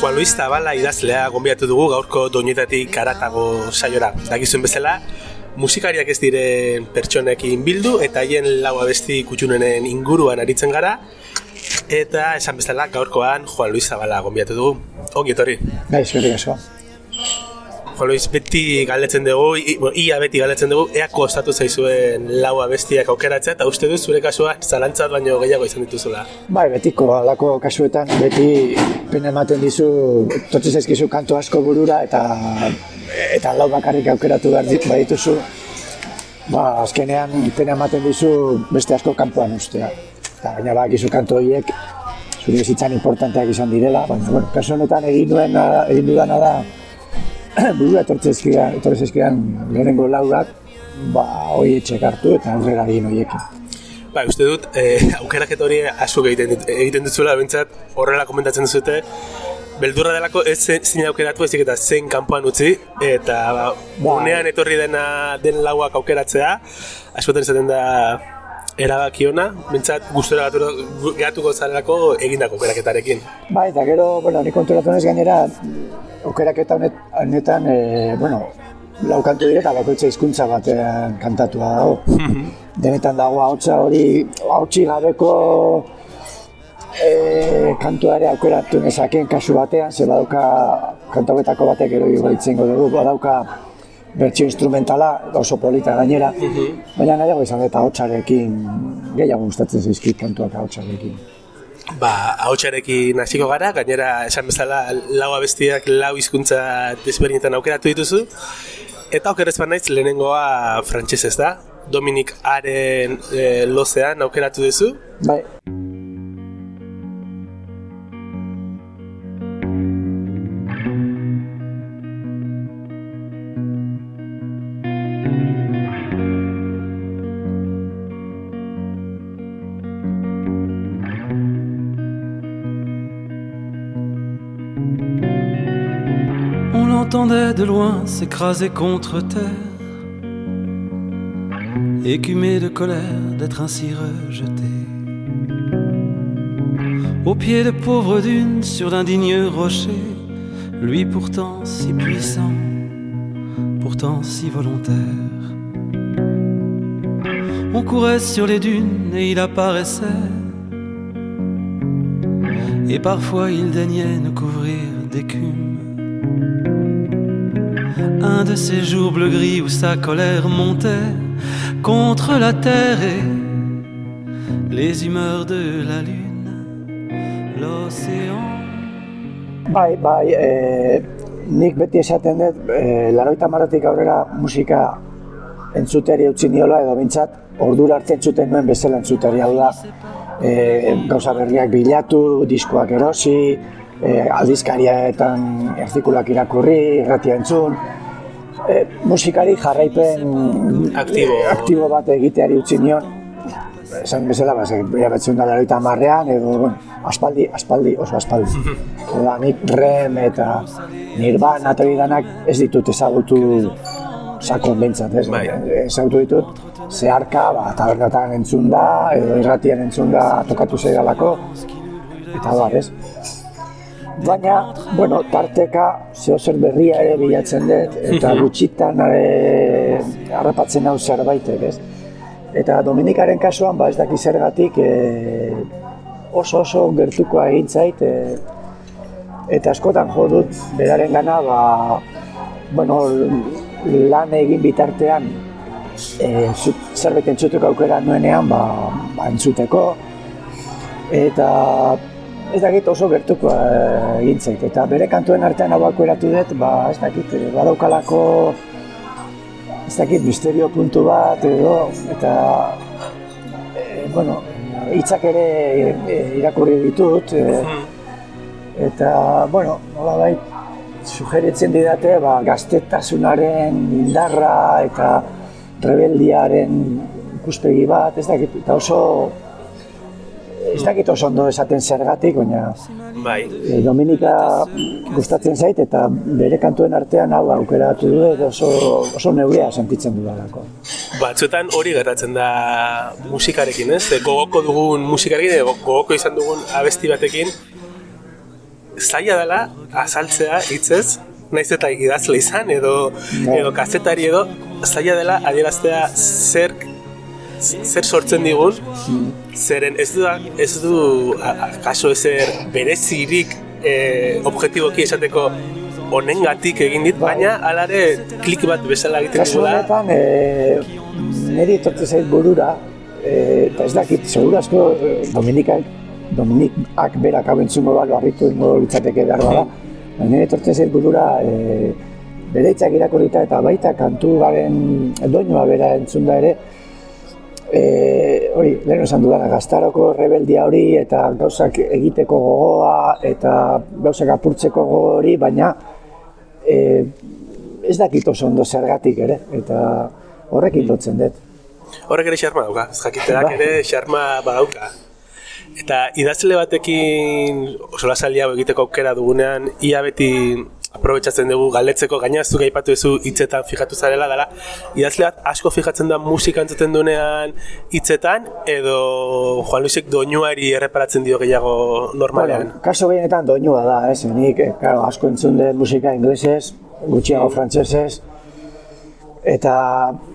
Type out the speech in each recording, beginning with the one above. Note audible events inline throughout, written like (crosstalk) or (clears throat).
Juan Luis Zabala idazlea gombiatu dugu gaurko doinetatik karatago saiora. Dakizuen bezala, musikariak ez diren pertsonekin bildu eta haien lau abesti kutxunenen inguruan aritzen gara. Eta esan bezala gaurkoan Juan Luis Zabala gombiatu dugu. Ongi etorri. Bai, eskerrik Luis, beti galetzen dugu, ia beti galetzen dugu, ea kostatu zaizuen lau abestiak aukeratzea, eta uste duz zure kasuan zalantzat baino gehiago izan dituzula. Bai, betiko alako kasuetan beti pena ematen dizu, totzen zaizkizu kanto asko burura eta eta lau bakarrik aukeratu behar dit, badituzu, ba, azkenean pena ematen dizu beste asko kanpoan ustea. Eta baina ba, gizu kanto horiek zure bizitzan importanteak izan direla, baina, bueno, kasu honetan egin duen, egin dudana da, (clears throat) burua etortzezkian, etortzezkian lehenengo laurak, ba, hoi etxek hartu eta aurrera egin horiekin. Ba, uste dut, eh, (laughs) aukeraket hori azuk egiten, egiten duzula, bentsat horrela komentatzen duzute, beldurra delako ez zen zin aukeratu ezik eta zein kanpoan utzi, eta ba, Ba. unean etorri dena den lauak aukeratzea, askotan izaten da erabaki ona, bentsat gustora gatu- gatuko zarelako egindako aukeraketarekin. Bai, eta gero, bueno, ni konturatu naiz gainera, aukeraketa honet, honetan, e, bueno, lau kantu dire eta bakoitza hizkuntza batean kantatua dago. Denetan dago ahotsa hori, ahotsi gabeko e, kantua ere aukeratu nezakeen kasu batean, ze badauka kantauetako batek gero igoitzen dugu, badauka bertsio instrumentala, oso polita gainera, baina nahiago izan eta ahotsarekin gehiago gustatzen zaizkit kantuak ahotsarekin. Ba, ahotsarekin hasiko gara, gainera esan bezala lau abestiak lau hizkuntza desberdinetan aukeratu dituzu. Eta okerrez naiz lehenengoa frantsesez da. Dominik Aren e, lozean aukeratu duzu. Bai, On l'entendait de loin s'écraser contre terre, écumé de colère d'être ainsi rejeté. Au pied de pauvres dunes, sur d'indignes rochers, lui pourtant si puissant, pourtant si volontaire. On courait sur les dunes et il apparaissait. Et parfois il daignait nous couvrir d'écume. Un de ces jours bleu-gris où sa colère montait contre la terre et les humeurs de la lune, l'océan. bai, bai, e, nik beti esaten dut, e, laroita marratik aurrera musika entzuteri utzi niola, edo bintzat, ordura arte entzuten nuen bezala entzuteri hau da, e, gauza berriak bilatu, diskoak erosi, e, aldizkarietan artikulak irakurri, irratia entzun, e, musikari jarraipen Aktibo. aktibo bat egiteari utzi nion, esan bezala, ba, bera betzen da laroita marrean, edo, bueno, aspaldi, aspaldi, oso aspaldi. (laughs) Oda, nik rem eta nirvana eta danak ez ditut ezagutu sakon behintzat, ez? Bai. Ezagutu ditut, zeharka, ba, tabernatan entzun da, edo irratian entzun da tokatu zaidalako, eta bar, ez? Baina, bueno, tarteka zeo zer berria ere bilatzen dut, eta (laughs) gutxitan e, harrapatzen hau zerbaitek, ez? Eta Dominikaren kasuan, ba ez daki zergatik, e, oso oso gertukoa egin zait, e, eta askotan jo dut beraren gana, ba, bueno, lan egin bitartean, e, zu- zerbait entzuteko aukera nuenean, ba, ba entzuteko, eta ez dakit oso gertuko eh, egin zait. Eta bere kantuen artean hau aukeratu dut, ba, ez dakit, eh, badaukalako, ez dakit, misterio puntu bat edo, eta, e, bueno, hitzak ere irakurri ditut, e, eta, bueno, nolabait, sugeritzen didate, ba, gaztetasunaren indarra eta rebeldiaren ikuspegi bat, ez dakit, eta oso, ez dakit oso ondo esaten zergatik, baina Bai. e, Dominika gustatzen zait eta bere kantuen artean hau aukeratu du eta oso, oso neurea sentitzen dudalako. Batzuetan hori gertatzen da musikarekin, ez? E, Gogoko dugun musikarekin, edo gogoko izan dugun abesti batekin, zaila dela azaltzea hitzez, naiz eta idazle izan edo edo kazetari edo zaila dela adieraztea zer zer sortzen digun zeren ez du ez du kaso ezer berezirik eh, objektiboki esateko honengatik egin dit, bai. baina alare klik bat bezala egiten Kasu honetan, e, niri etortze zait burura, e, eta ez dakit, seguru asko Dominikak, Dominikak berak hau entzungo balo harritu ingo litzateke behar bada, baina niri etortze zait burura, e, bere itzak irakurita eta baita kantu garen doinua bera entzunda ere, e, hori, lehen esan dudana, gaztaroko rebeldia hori eta gauzak egiteko gogoa eta gauzak apurtzeko gogo hori, baina e, ez dakit oso ondo zergatik ere, eta horrekin lotzen dut. Horrek ere xarma dauka, ez jakiteak bai. ere xarma badauka. Eta idazle batekin oso lasalia egiteko aukera dugunean, ia beti aprobetsatzen dugu galdetzeko gaina zuk aipatu duzu hitzetan fijatu zarela dela idazle bat asko fijatzen da musika entzuten duenean hitzetan edo Juan Luisek doinuari erreparatzen dio gehiago normalean. Bueno, kaso gehienetan doinua da, ez, nik, eh, claro, asko entzun dut musika inglesez, gutxiago frantsesez eta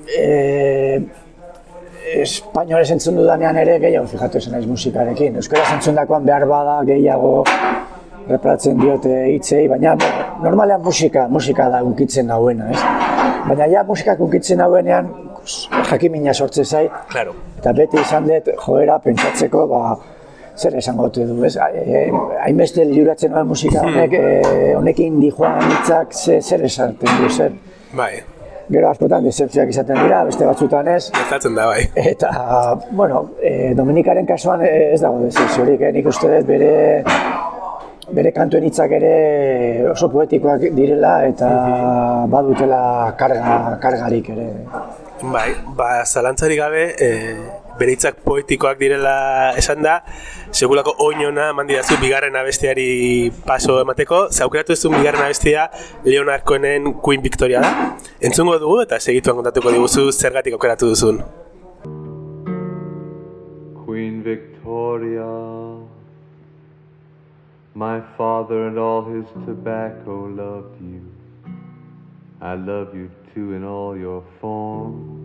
e, espainolez entzun dudanean ere gehiago fijatu esan naiz musikarekin. Euskara entzun dakoan behar bada gehiago reparatzen diote hitzei, baina normalean musika, musika da unkitzen hauena, ez? Baina ja musika unkitzen hauenean jakimina sortzen zait. Claro. Eta beti izan dut joera pentsatzeko, ba, zer esango dut du, ez? E, hainbeste liuratzen nuen musika hmm. honek, e, honekin di joan hitzak zer esaten du, zer? Bai. Gero askotan decepzioak izaten dira, beste batzutan ez. Gertatzen da, bai. Eta, bueno, e, Dominikaren kasuan ez dago decepziorik, eh? nik uste dut bere bere kantuen hitzak ere oso poetikoak direla eta badutela karga, kargarik ere. Bai, ba, zalantzari gabe, e, bere hitzak poetikoak direla esan da, segulako oinona mandidazu bigarren abestiari paso emateko, zaukeratu ez bigarren abestia Leonard Cohenen Queen Victoria da. Entzungo dugu eta segituan kontatuko diguzu zergatik aukeratu duzun. Queen Victoria My father and all his tobacco loved you. I love you too in all your forms.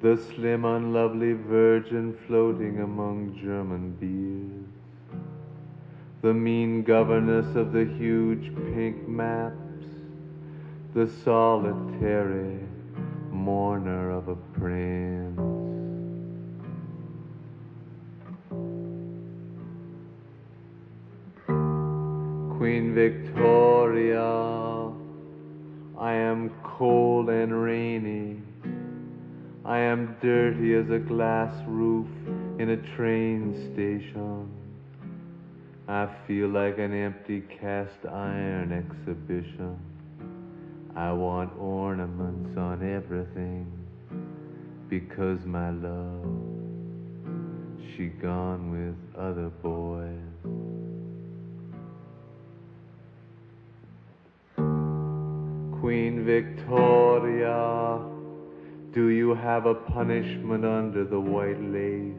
The slim, unlovely virgin floating among German beers. The mean governess of the huge pink maps. The solitary mourner of a prince. Queen Victoria. I am cold and rainy. I am dirty as a glass roof in a train station. I feel like an empty cast iron exhibition. I want ornaments on everything because my love, she gone with other boys. Queen Victoria, do you have a punishment under the white lace?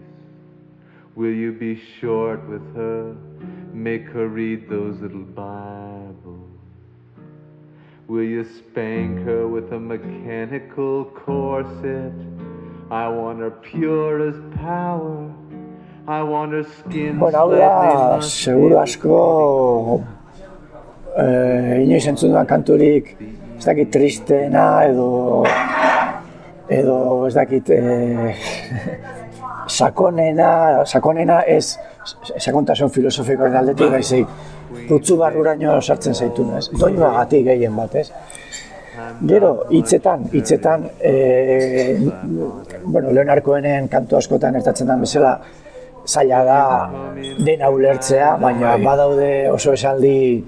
Will you be short with her? Make her read those little Bibles. Will you spank her with a mechanical corset? I want her pure as power. I want her skin bueno, ahora seguro asko eh, inoiz entzun kanturik ez dakit tristeena edo edo ez dakit e, sakonena, sakonena ez sakontasun filosofikoaren aldetik baizik putzu barruraino sartzen zaitun, ez? Doinua gati gehien bat, ez? Gero, hitzetan, hitzetan, e, bueno, Leonarkoenen kantu askotan ertatzen den bezala, zaila da dena ulertzea, baina badaude oso esaldi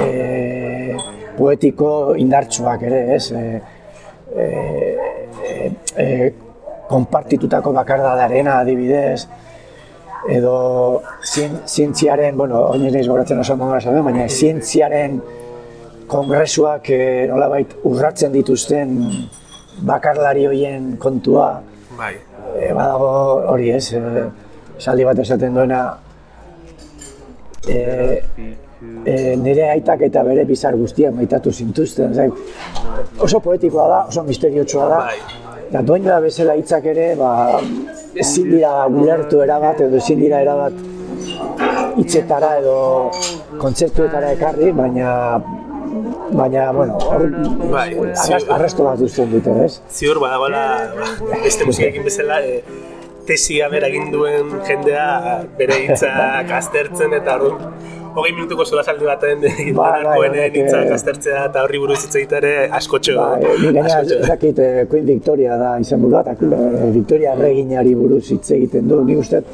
e, poetiko indartsuak ere, ez? E, e, e, e, konpartitutako bakardadarena adibidez, edo zientziaren, bueno, oinez nahiz goratzen oso modu baina zientziaren kongresuak e, nolabait urratzen dituzten bakarlari hoien kontua. Bai. E, badago hori ez, e, saldi bat esaten duena e, e, nire aitak eta bere bizar guztiak maitatu zintuzten. Zai, oso poetikoa da, oso misteriotsua da. Bai. Eta doinua bezala hitzak ere, ba, ezin dira gulertu erabat edo ezin dira erabat hitzetara edo kontzeptuetara ekarri, baina baina, bueno, hor, Bai, arrasto bat uzten dute, ez? Ziur badagoela ba, beste musikekin bezala e, tesia bera egin duen jendea bere hitzak aztertzen eta orduan hogei minutuko solasaldi baten bai, gintanarkoenen horrek, hitzak eh, aztertzea eta horri buruz hitz egitea ere askotxo. Ba, e, ni ez dakit, eh, Queen Victoria da izan burua, eta eh, Victoria erreginari buruz hitz egiten du, nik uste,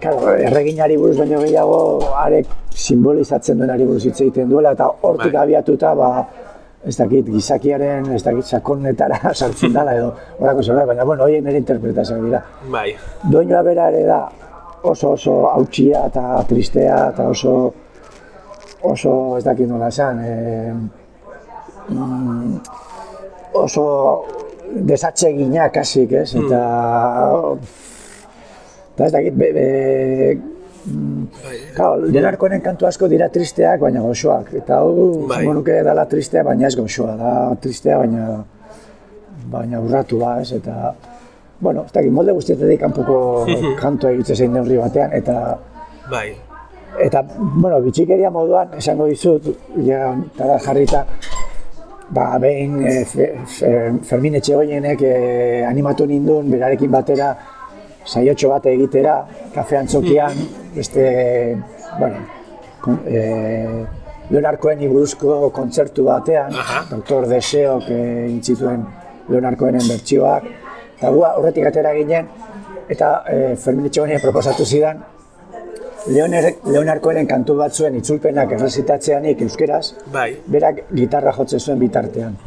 Claro, erreginari buruz baino gehiago, arek simbolizatzen duenari buruz hitz egiten duela, eta hortik Bai. abiatuta, ba, ez dakit, gizakiaren, ez dakit, sakonetara (laughs) sartzen dela edo, horako zerbait, baina, bueno, horien ere interpretazioak dira. Bai, Doinua bera ere da oso oso hautsia eta tristea eta oso oso ez dakit nola esan eh, mm, oso desatsegina kasik, ez? Eta eta ez dakit be, be, bai. Claro, Leonarkoren kantu asko dira tristeak, baina goxoak. Eta hau, Bai. nuke dela tristea, baina ez goxoa. Da tristea, baina baina urratua, ez? Eta, bueno, ez dakit, molde guztietatik kanpoko (laughs) kantua egitze zein neurri batean, eta Bai, Eta, bueno, bitxikeria moduan, esango dizut, ja, tara jarrita, ba, behin e, fe, fe, Fermin Etxegoienek e, animatu nindun, berarekin batera, saiotxo bat egitera, kafe antzokian, (laughs) beste, bueno, e, Leonarkoen buruzko kontzertu batean, Aha. Doktor Deseok e, intzituen Leonarkoenen bertsioak, eta gu horretik atera ginen, eta e, Fermin Etxegoienek proposatu zidan, Leoner, Leonarkoren kantu batzuen itzulpenak errezitatzeanik euskeraz, bai. berak gitarra jotzen zuen bitartean.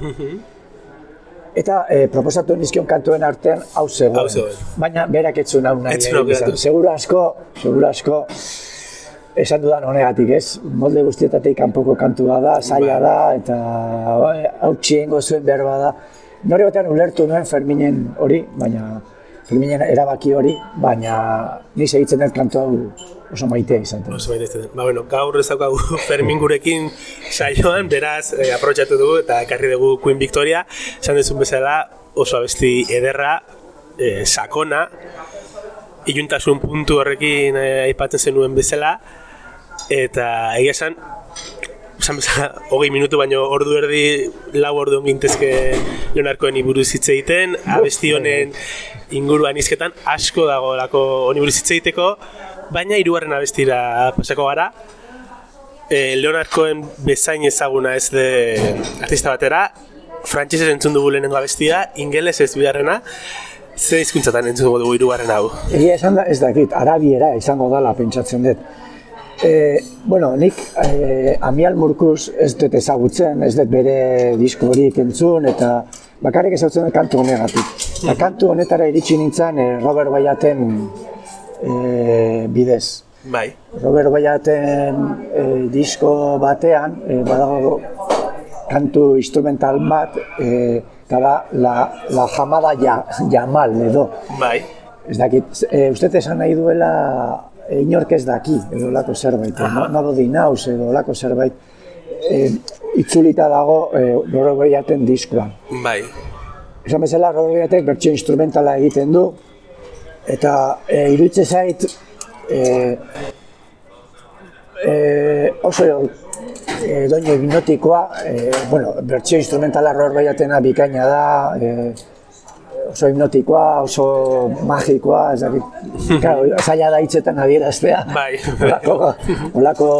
Eta eh, proposatu nizkion kantuen artean hau zegoen. Baina berak ez zuen hau nahi. Egin. Seguro asko, seguro asko, esan dudan honegatik, ez? Molde guztietatik kanpoko kantua da, zaila Bai. da, eta bai, hau txiengo zuen behar da. Nore batean ulertu nuen Ferminen hori, baina Ferminen erabaki hori, baina ni segitzen dut kantu hau oso maitea izan. Oso baita ez Ba, bueno, gaur ez daukagu (laughs) Fermin gurekin saioan, beraz, eh, aprobetxatu dugu eta ekarri dugu Queen Victoria. Esan duzun bezala, oso abesti ederra, eh, sakona, iluntasun puntu horrekin eh, aipatzen zenuen bezala, eta egia esan, esan bezala, hogei minutu baino ordu erdi, lau ordu gintezke Leonarkoen buruz hitz egiten, abesti honen inguruan izketan asko dagoelako honi buruz hitz egiteko, baina hirugarren abestira pasako gara. E, Leonarkoen bezain ezaguna ez de artista batera, frantsesez entzun dugu lehenengo abestia, ingeles ez bigarrena, ze hizkuntzatan entzun dugu hirugarren hau. Egia esan da, ez dakit, arabiera izango dala pentsatzen dut. E, bueno, nik e, Amial Murkuz ez dut ezagutzen, ez dut bere disko horiek entzun, eta bakarrik ezagutzen kantu honegatik. Eta kantu honetara iritsi nintzen e, Robert Bayaten e, bidez. Bai, Robert Bayaten e, disko batean, e, badago kantu instrumental bat, e, eta da la, la jamada ja, jamal edo. bai, Ez dakit, e, uste esan nahi duela inork ez daki, edo olako zerbait, no, no di naus, edo olako zerbait, e, itzulita dago e, Robert Bayaten diskoan. bai, Esan bezala, Robert Bayatek bertsio instrumentala egiten du, eta e, iruditzen zait, e, e, oso e, doino hipnotikoa, e, bueno, bertsio instrumentala Robert Bayatena bikaina da, e, oso hipnotikoa, oso magikoa, ez dakit, (laughs) claro, zaila da hitzetan adieraztea. Bai. Olako, olako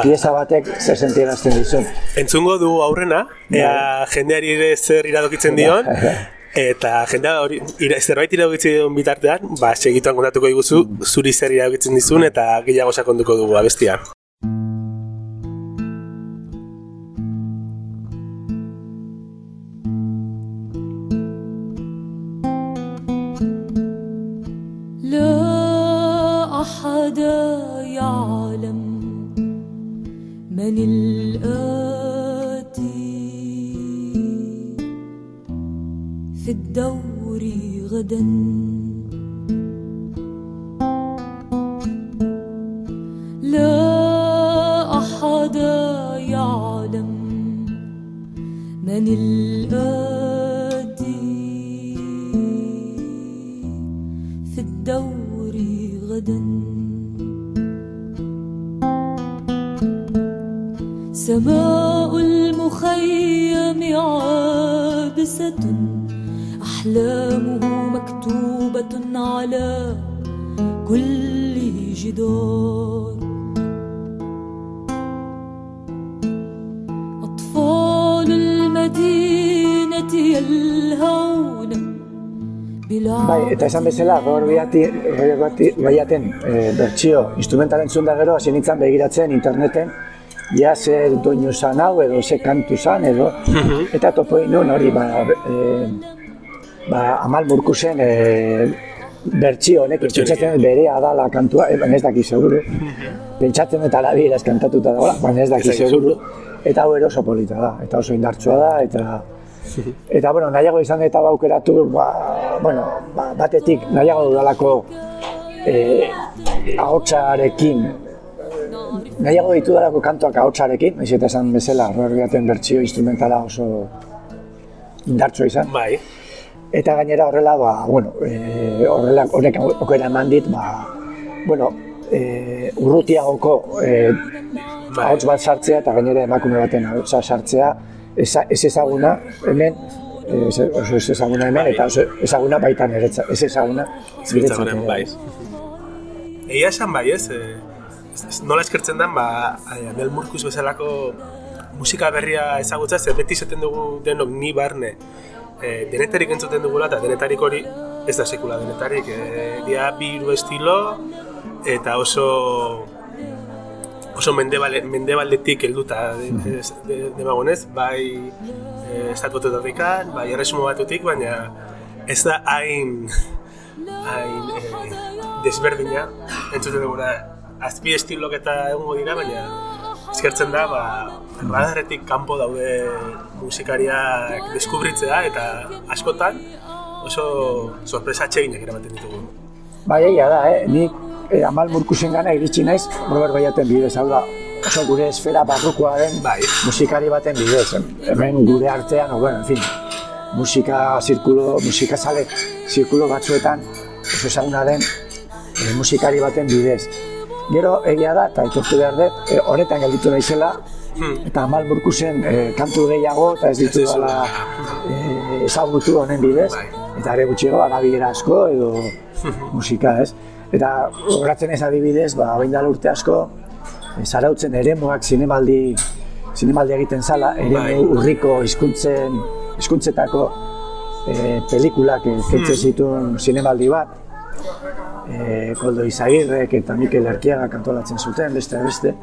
pieza batek zer sentierazten dizun. Entzungo du aurrena, ea jendeari ere zer iradokitzen dion, (laughs) eta jendea hori ira, zerbait iradokitzen dion bitartean, ba, segituan kontatuko diguzu, zuri zer iradokitzen dizun, eta gehiago sakonduko dugu abestia. أحلامه مكتوبة على كل جدار أطفال المدينة يلهون eta esan bezala, gaur baiaten e, bertsio instrumental entzun da gero, hasi nintzen begiratzen interneten, ja ze doinu zan hau edo ze kantu zan edo, eta topo inun hori, ba, e, ba, amal murkusen e, bertsio honek, pentsatzen dut berea dala kantua, e, ez daki seguru, pentsatzen dut alabieraz kantatuta da, baina ez daki seguru, eta hau ere oso polita da, eta oso indartsua da, eta Eta, bueno, nahiago izan eta aukeratu, ba, bueno, ba, batetik nahiago dudalako eh, ahotsarekin, nahiago ditu dalako kantuak ahotsarekin, naiz eta esan bezala, Robergaten bertsio instrumentala oso indartsua izan. Bai, Eta gainera horrela, ba, bueno, e, horrela, horrek okera eman dit, ba, bueno, e, urrutiagoko e, ahots bat sartzea eta gainera emakume baten ahotsa sartzea, eza, ez ezaguna hemen, ez, oso ez ezaguna hemen, eta oso ezaguna baita niretza, ez ezaguna ere. bai. Egia esan bai, ez? eh, nola eskertzen den, ba, Abel Murkus bezalako musika berria ezagutza, ze beti izaten dugu denok ni barne eh, denetarik entzuten dugula, eta denetarik hori ez da sekula denetarik. Eh, dia bi hiru estilo, eta oso oso mendebale, mendebaldetik helduta de, de, demagonez, bai eh, estatuetatikan, bai erresumo batutik, baina ez da hain hain eh, desberdina entzuten duguna azpi estilok eta egongo dira, baina eskertzen da, ba, radarretik kanpo daude musikariak deskubritzea eta askotan oso sorpresa atseginak eramaten ditugu. Bai, egia da, eh? nik eh, amal murkusen gana iritsi naiz, Robert Baiaten bidez, hau da, oso gure esfera barrukoa den Bai. musikari baten bidez. Hemen gure artean, o, bueno, en fin, musika zirkulo, musika zale zirkulo batzuetan oso ezaguna den eh, musikari baten bidez. Gero egia da, eta aitortu behar dut, eh, honetan gelditu naizela, eta amal murkusen eh, kantu gehiago, eta ez ditu Ez dela eh, ezagutu honen bidez, Bai. eta are gutxiago arabiera asko edo (laughs) musika, ez? Eta horatzen ez adibidez, ba, bain dela urte asko, eh, zarautzen eremuak zinemaldi, zinemaldi egiten zala, eremu Bai. urriko hizkuntzen, hizkuntzetako eh, pelikulak egitzen zituen zinemaldi bat, eh, Koldo Izagirrek eta Mikel Erkiaga kantolatzen zuten, beste beste.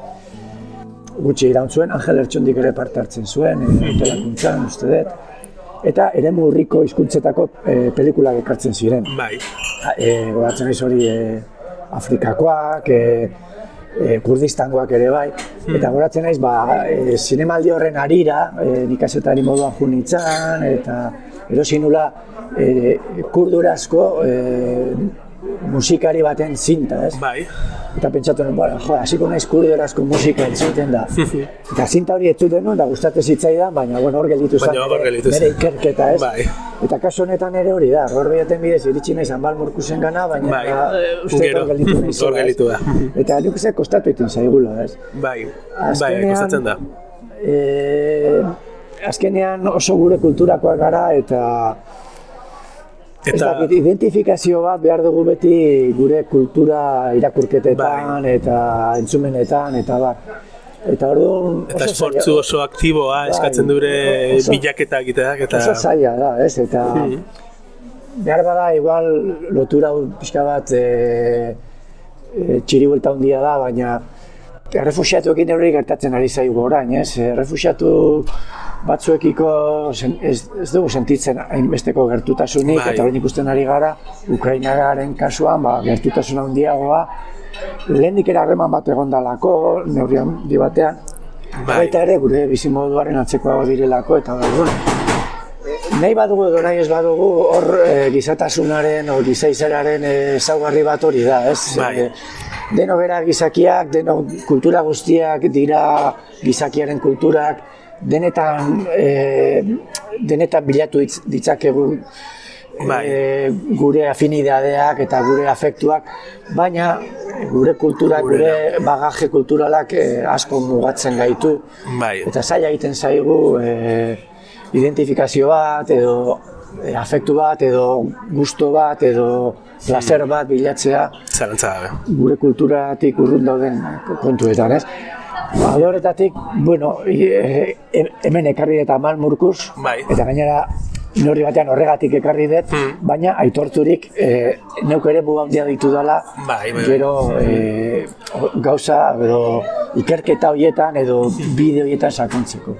Gutxi iraun zuen, Angel Ertxondik ere parte hartzen zuen, e, hotelakuntzan, uste dut. Eta eremu urriko hizkuntzetako e, pelikulak ekartzen ziren. Bai, E, goratzen naiz hori e, Afrikakoak, e, e, Kurdistangoak ere bai. Eta goratzen naiz, ba, e, zinemaldi horren arira, e, nik azetari moduan jo nintzen, eta erosi nula e, kurdurazko e, musikari baten zinta, ez? bai, Eta pentsatu nuen, bueno, jo, hasiko naiz kurderazko musika entzuten da. (laughs) Eta zinta hori entzuten nuen, da gustatu zitzaidan, baina bueno, hor gelditu zen Baina hor nire- gelditu nire zen. ikerketa, ez? Bai. Eta kasu honetan ere hori da, hor behaten bidez iritsi naiz Anbal Murkusen gana, baina Bai. ba, uste hor gelditu (laughs) naiz. hor gelditu da. (laughs) Eta nik uste kostatu egiten zaigula, ez? bai, bai, Azkenean- kostatzen da. E, azkenean oso gure kulturakoak gara eta Ez Eta, dakit, identifikazio bat behar dugu beti gure kultura irakurketetan Bai. eta entzumenetan eta bar. Eta orduan eta esportzu oso aktiboa Bai, eskatzen dure oso- bilaketa egiteak eta oso zaila da, ez? Eta behar bada igual lotura pixka bat e, e, txiri handia da, baina errefusiatuekin hori gertatzen ari zaigu orain, ez? Errefusiatu batzuekiko sen, ez, ez dugu sentitzen hainbesteko gertutasunik, Bai. eta orain ikusten ari gara, Ukrainagaren kasuan, ba, gertutasun handiagoa, lehenik ere harreman bat egon dalako, neurri handi batean, Bai. baita ere gure bizimoduaren antzekoago direlako, eta orduan, nahi badugu edo nahi ez badugu hor e, gizatasunaren o gizaizararen ezaugarri bat hori da, ez? Bai. E, deno bera gizakiak, deno kultura guztiak dira gizakiaren kulturak, denetan, e, denetan bilatu ditz- ditzakegu Bai. e, gure afinidadeak eta gure afektuak, baina gure kultura, gure bagaje kulturalak e, asko mugatzen gaitu. Bai. Eta zaila egiten zaigu e, identifikazio bat, edo e, afektu bat, edo gusto bat, edo placer bat bilatzea Zalantza gabe. gure kulturatik urrun dauden kontuetan, ez? Alde horretatik, bueno, e, hemen ekarri eta mal murkuz, Bai. eta gainera nori batean horregatik ekarri dut, Hmm. baina aitorturik e, neuk ere bu handia ditu dela, Bai, bai, bai. gero e, gauza, edo ikerketa horietan, edo bide horietan sakontzeko.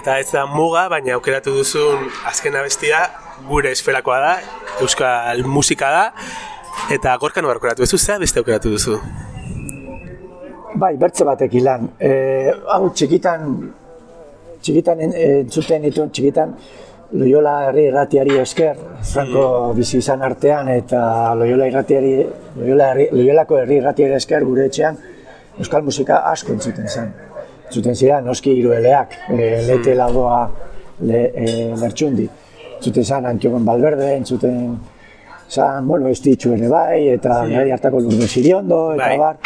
Eta ez da muga, baina aukeratu duzun azken abestia gure esferakoa da, euskal musika da, eta gorka no aukeratu duzu, zea beste aukeratu duzu. Bai, bertze batek ilan. E, hau txikitan, txikitan en- entzuten dituen txikitan, Loyola herri irratiari esker, Franco bizi izan artean eta Loyola irratiari, Loyola herri, Loyolako herri irratiari esker gure etxean euskal musika asko entzuten zen. Entzuten ziren noski hirueleak, e, lete lagoa le, e, lertxundi. Entzuten zen Antiogon Balberde, entzuten zan, bueno, ez ditxu ere bai, eta mm. hartako lurde ziriondo, eta Bai. bar.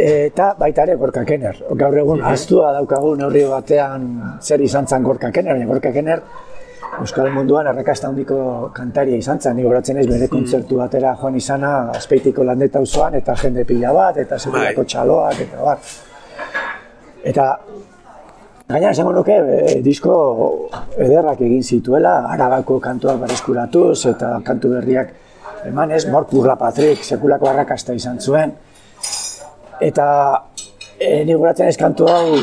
Eta baita ere Gorka Kenner. Gaur egun aztua daukagu neurri batean zer izan zen Gorka Kenner, baina Gorka Kenner Euskal munduan arrakasta handiko kantaria izan zen, ni goratzen ez bere kontzertu batera joan izana azpeitiko landeta auzoan eta jende pila bat, eta segurako Bai. txaloak, eta bar. Eta gainera esango nuke e, disko ederrak egin zituela, arabako kantuak berreskuratuz eta kantu berriak emanez, Mork Burla Patrik sekulako arrakasta izan zuen. Eta e, ni goratzen ez kantu hau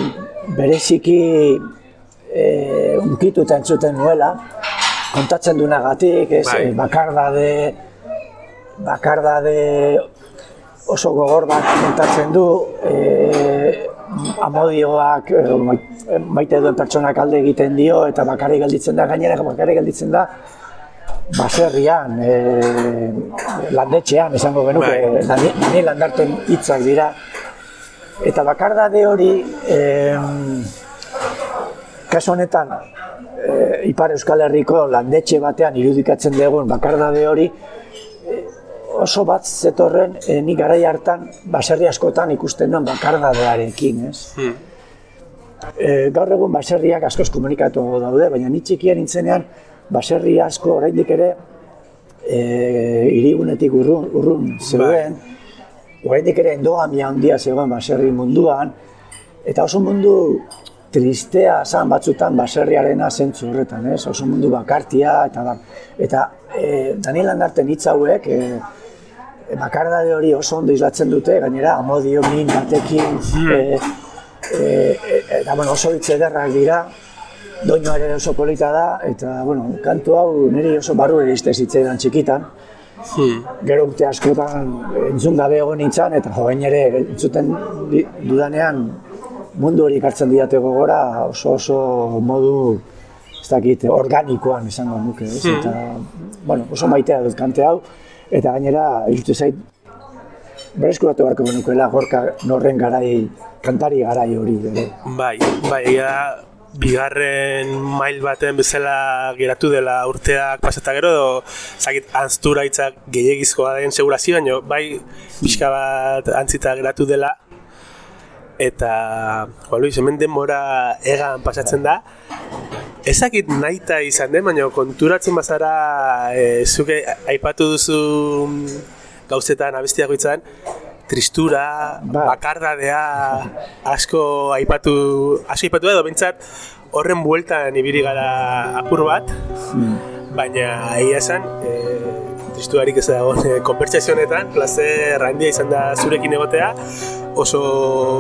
bereziki e, unkitu eta entzuten nuela, kontatzen duenagatik, ez, Bai. e, bakardade, bakardade oso gogor bat kontatzen du, e, amodioak e, mai- maite duen pertsonak alde egiten dio eta bakarrik gelditzen da gainera bakarrik gelditzen da baserrian, e, landetxean esango genuke, Bai. Dani, Dani landarten hitzak dira. Eta bakardade hori, em, kasu honetan, e, Ipar Euskal Herriko landetxe batean irudikatzen dugun bakardade hori, e, oso bat zetorren e, ni garai hartan baserri askotan ikusten nuen bakardadearekin, ez? Hmm. E, gaur egun baserriak askoz komunikatu daude, baina ni txikia nintzenean baserri asko oraindik ere e, irigunetik urrun, urrun zeuden, oraindik ere endogamia handia zegoen baserri munduan, eta oso mundu tristea zan batzutan baserriarena zentzu horretan, ez? Oso mundu bakartia eta bar. Eta e, Daniel Landarten hitz hauek e, bakardade hori oso ondo islatzen dute, gainera amodio min batekin, e, e, e, eta bueno, oso hitz ederrak dira, doinoa ere oso polita da, eta bueno, kantu hau niri oso barru iriste zitzaidan txikitan, Hmm. gero urte askotan entzun gabe egon nintzen, eta joain ere entzuten dudanean mundu hori ikartzen didate gogora oso oso modu ez dakit, organikoan esango nuke, ez? Eta, bueno, oso maitea dut kante hau, eta gainera, irute zait, berezkuratu beharko genukeela gorka norren garai, kantari garai hori ere. Bai, bai, egia da, bigarren mail baten bezala geratu dela urteak pasata gero, edo, zakit, anztura hitzak gehiagizkoa den segurazio, baina bai, pixka bat antzita geratu dela, eta, Juan Luis, hemen denbora egan pasatzen da, ezakit nahita izan den, baina konturatzen bazara, e, zuke aipatu duzu gauzetan abestiako itzan, tristura, Ba. bakardadea, asko aipatu, asko aipatu edo behintzat horren bueltan ibili gara apur bat, baina egia esan, e, tristuarik ez dago e, konbertsazio honetan, placer handia izan da zurekin egotea, oso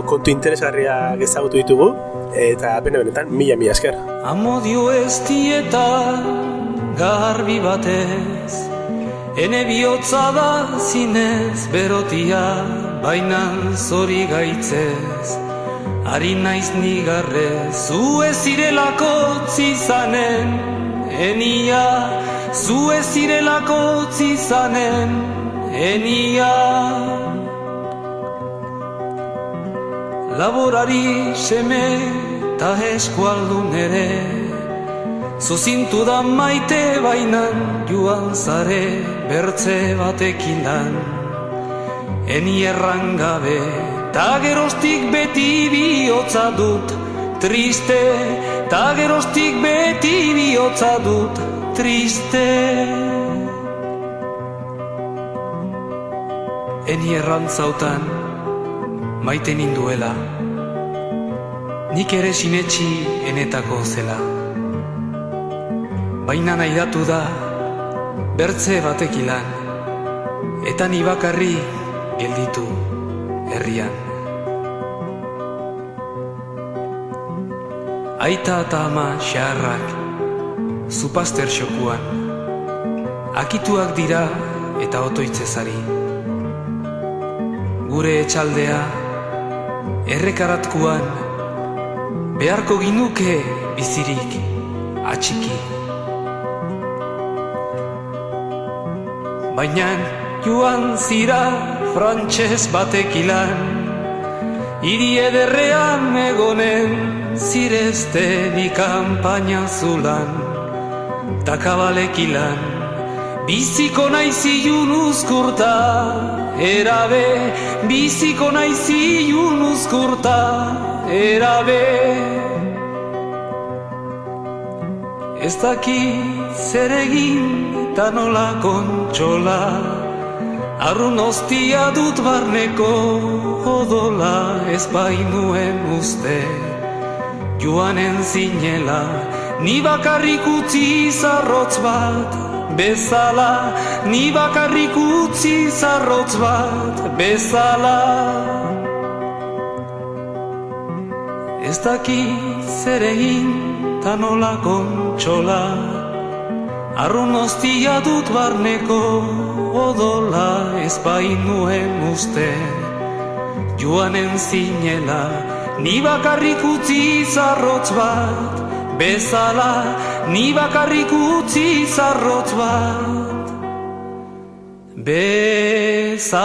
kontu interesgarriak ezagutu ditugu, eta bene benetan, mila mila esker. Amodio ez dieta garbi batez Ene bihotza da zinez berotia Baina zori gaitzez Ari naiz nigarre Zu ez zirelako zizanen Enia Zu ez zirelako zizanen Enia. Laborari seme ta eskualdun ere Zuzintu da maite bainan joan zare bertze batekin lan Eni erran gabe ta gerostik beti bihotza dut triste Ta gerostik beti bihotza dut triste. Eni errantzautan maite ninduela. Nik ere sinetxi enetako zela. Baina nahi datu da bertze batekilan Eta ni bakarri gelditu herrian. Aita eta ama xaharrak Zupazter xokuan Akituak dira eta otoitzezari Gure etxaldea Errekaratkuan Beharko ginuke bizirik atxiki. Baina joan zira frantxez batekilan Iri ederrean egonen zirezte di kampaina zulan Takabalekilan biziko naizi junuzkurta Erabe biziko naizi junuzkurta Erabe. Ez daki zer egin eta nola kontxola Arrun ostia dut barneko odola ez bainuen uste Joanen zinela ni bakarrik utzi zarrotz bat bezala. Ni bakarrik utzi zarrotz bat bezala. Ez daki zer egin ta nola kontxola Arrun ostia dut barneko odola ez bainuen uste. Joanen zinela ni bakarrik utzi zarrotz bat Bezala ni bakarrik utzi zarrotz bat. Bezala